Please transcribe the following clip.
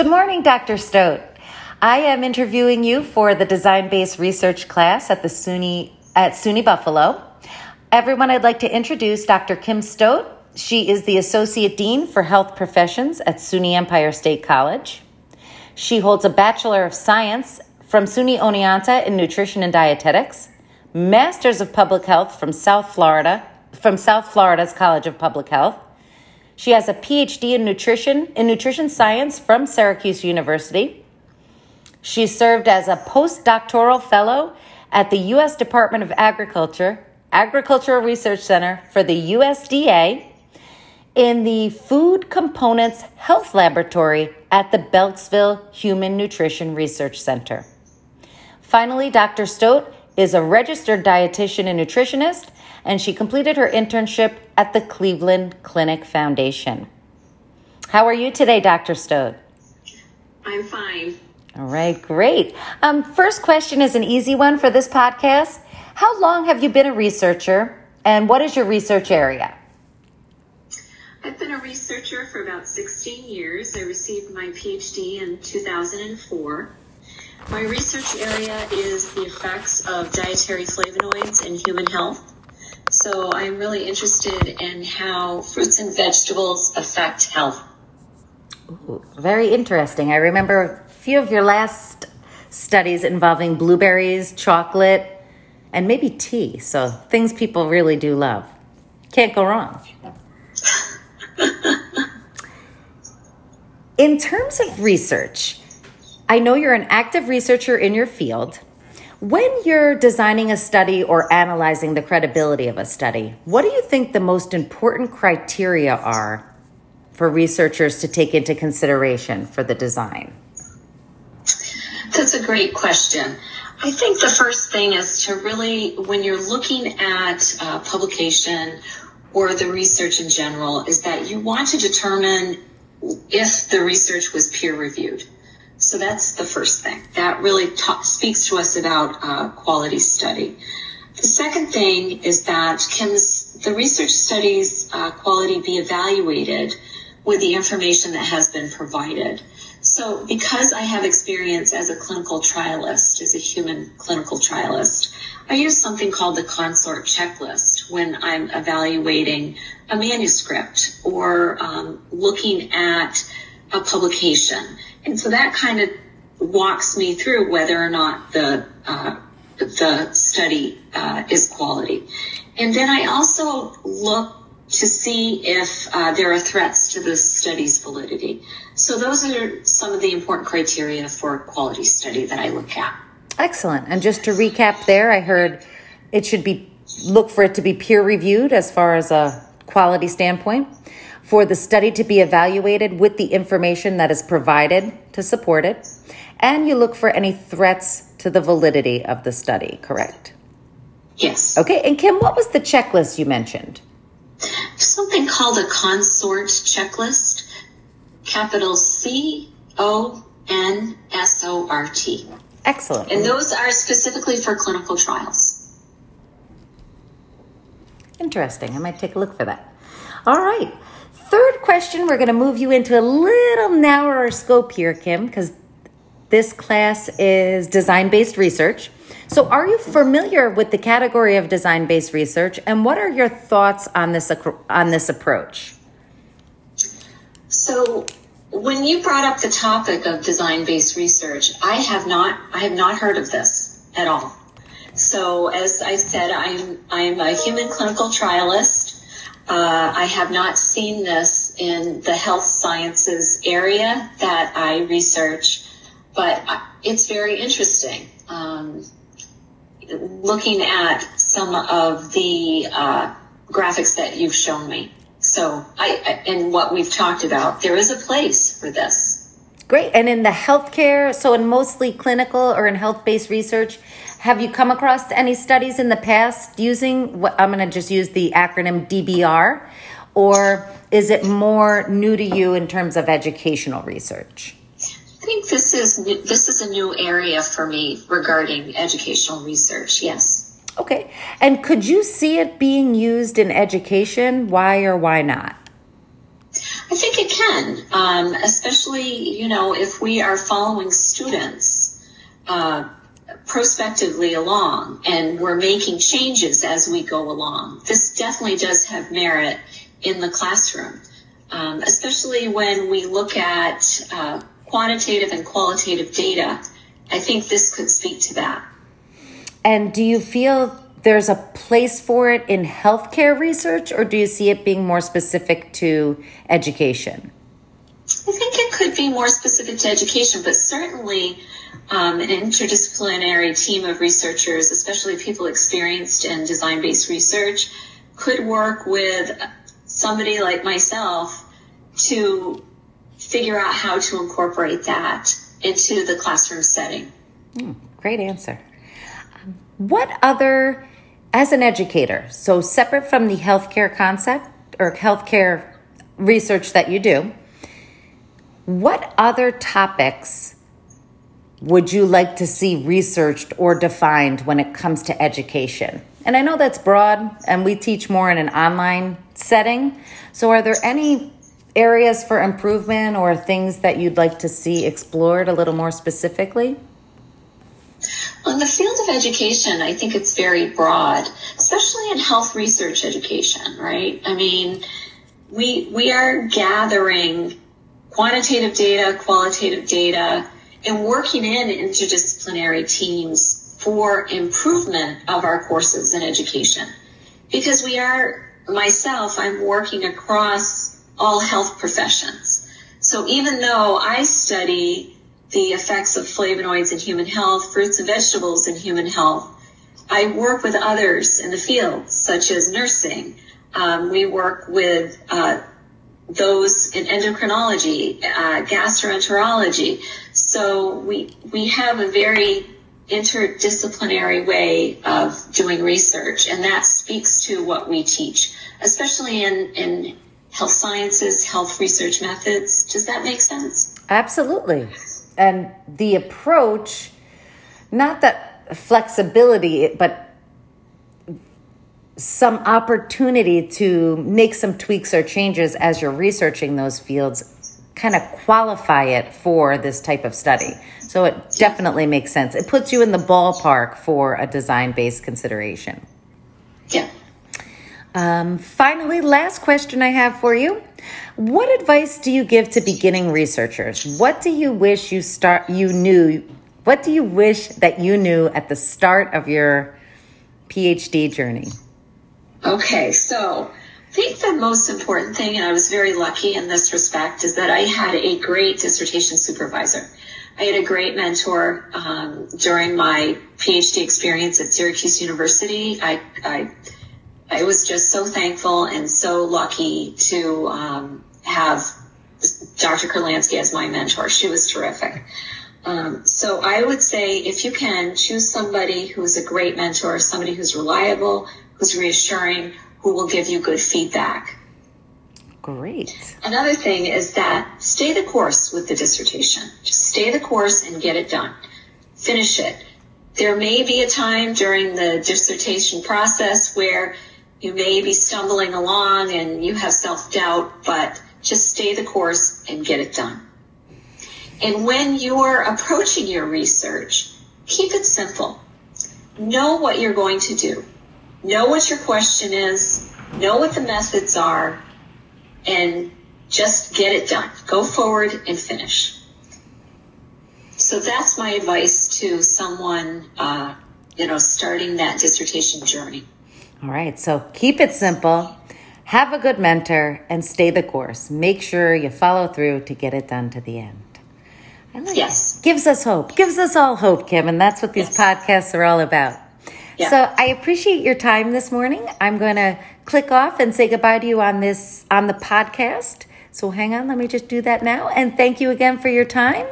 Good morning, Dr. Stote. I am interviewing you for the design-based research class at the SUNY at SUNY Buffalo. Everyone, I'd like to introduce Dr. Kim Stote. She is the Associate Dean for Health Professions at SUNY Empire State College. She holds a Bachelor of Science from SUNY Oneonta in Nutrition and Dietetics, Masters of Public Health from South Florida, from South Florida's College of Public Health, she has a PhD in nutrition in nutrition science from Syracuse University. She served as a postdoctoral fellow at the U.S. Department of Agriculture, Agricultural Research Center for the USDA in the Food Components Health Laboratory at the Beltsville Human Nutrition Research Center. Finally, Dr. Stote is a registered dietitian and nutritionist and she completed her internship at the Cleveland Clinic Foundation. How are you today, Dr. Stote? I'm fine. All right, great. Um, first question is an easy one for this podcast. How long have you been a researcher, and what is your research area? I've been a researcher for about 16 years. I received my PhD in 2004. My research area is the effects of dietary flavonoids in human health. So I'm really interested in how fruits and vegetables affect health. Ooh, very interesting. I remember a few of your last studies involving blueberries, chocolate, and maybe tea. So things people really do love. Can't go wrong. in terms of research, I know you're an active researcher in your field. When you're designing a study or analyzing the credibility of a study, what do you think the most important criteria are for researchers to take into consideration for the design? That's a great question. I think the first thing is to really, when you're looking at uh, publication or the research in general, is that you want to determine if the research was peer reviewed. So that's the first thing. That really ta- speaks to us about uh, quality study. The second thing is that can the research studies uh, quality be evaluated with the information that has been provided? So because I have experience as a clinical trialist, as a human clinical trialist, I use something called the consort checklist when I'm evaluating a manuscript or um, looking at a publication. And so that kind of walks me through whether or not the uh, the study uh, is quality. And then I also look to see if uh, there are threats to the study's validity. So those are some of the important criteria for a quality study that I look at. Excellent. And just to recap there, I heard it should be look for it to be peer reviewed as far as a quality standpoint for the study to be evaluated with the information that is provided to support it, and you look for any threats to the validity of the study, correct? Yes. Okay, and Kim, what was the checklist you mentioned? Something called a consort checklist, capital C O N S O R T. Excellent. And those are specifically for clinical trials. Interesting. I might take a look for that. All right question, we're going to move you into a little narrower scope here, Kim, because this class is design based research. So, are you familiar with the category of design based research, and what are your thoughts on this on this approach? So, when you brought up the topic of design based research, I have not I have not heard of this at all. So, as I said, I'm I'm a human clinical trialist. Uh, I have not seen this in the health sciences area that I research, but it's very interesting. Um, looking at some of the uh, graphics that you've shown me. So, I, and what we've talked about, there is a place for this. Great. And in the healthcare, so in mostly clinical or in health based research, have you come across any studies in the past using what I'm going to just use the acronym DBR? Or is it more new to you in terms of educational research? I think this is this is a new area for me regarding educational research. Yes. Okay. And could you see it being used in education? Why or why not? I think it can. um, especially, you know, if we are following students uh, prospectively along and we're making changes as we go along. This definitely does have merit in the classroom, um, especially when we look at uh, quantitative and qualitative data. I think this could speak to that. And do you feel there's a place for it in healthcare research, or do you see it being more specific to education? I think it could be more specific to education, but certainly um, an interdisciplinary team of researchers, especially people experienced in design based research, could work with somebody like myself to figure out how to incorporate that into the classroom setting. Mm, great answer. What other, as an educator, so separate from the healthcare concept or healthcare research that you do, what other topics would you like to see researched or defined when it comes to education? And I know that's broad, and we teach more in an online setting. So, are there any areas for improvement or things that you'd like to see explored a little more specifically? On the field of education, I think it's very broad, especially in health research education, right? I mean, we, we are gathering quantitative data, qualitative data, and working in interdisciplinary teams for improvement of our courses in education. Because we are, myself, I'm working across all health professions. So even though I study the effects of flavonoids in human health, fruits and vegetables in human health, I work with others in the field, such as nursing. Um, we work with uh, those in endocrinology, uh, gastroenterology. So we we have a very interdisciplinary way of doing research, and that speaks to what we teach, especially in in health sciences, health research methods. Does that make sense? Absolutely. And the approach, not that flexibility, but some opportunity to make some tweaks or changes as you're researching those fields kind of qualify it for this type of study. So it definitely makes sense. It puts you in the ballpark for a design based consideration. Yeah. Um, finally, last question I have for you. What advice do you give to beginning researchers? What do you wish you start you knew? What do you wish that you knew at the start of your PhD journey? Okay, so I think the most important thing, and I was very lucky in this respect, is that I had a great dissertation supervisor. I had a great mentor um, during my PhD experience at Syracuse University. I, I, I was just so thankful and so lucky to um, have Dr. Kurlansky as my mentor. She was terrific. Um, so I would say if you can choose somebody who's a great mentor, somebody who's reliable, who's reassuring, who will give you good feedback. Great. Another thing is that stay the course with the dissertation. Just stay the course and get it done. Finish it. There may be a time during the dissertation process where you may be stumbling along and you have self doubt, but just stay the course and get it done. And when you're approaching your research, keep it simple. Know what you're going to do know what your question is, know what the methods are, and just get it done. Go forward and finish. So that's my advice to someone, uh, you know, starting that dissertation journey. All right. So keep it simple. Have a good mentor and stay the course. Make sure you follow through to get it done to the end. Like yes. It. Gives us hope. Gives us all hope, Kim. And that's what these yes. podcasts are all about. Yeah. So I appreciate your time this morning. I'm going to click off and say goodbye to you on this on the podcast. So hang on, let me just do that now. And thank you again for your time.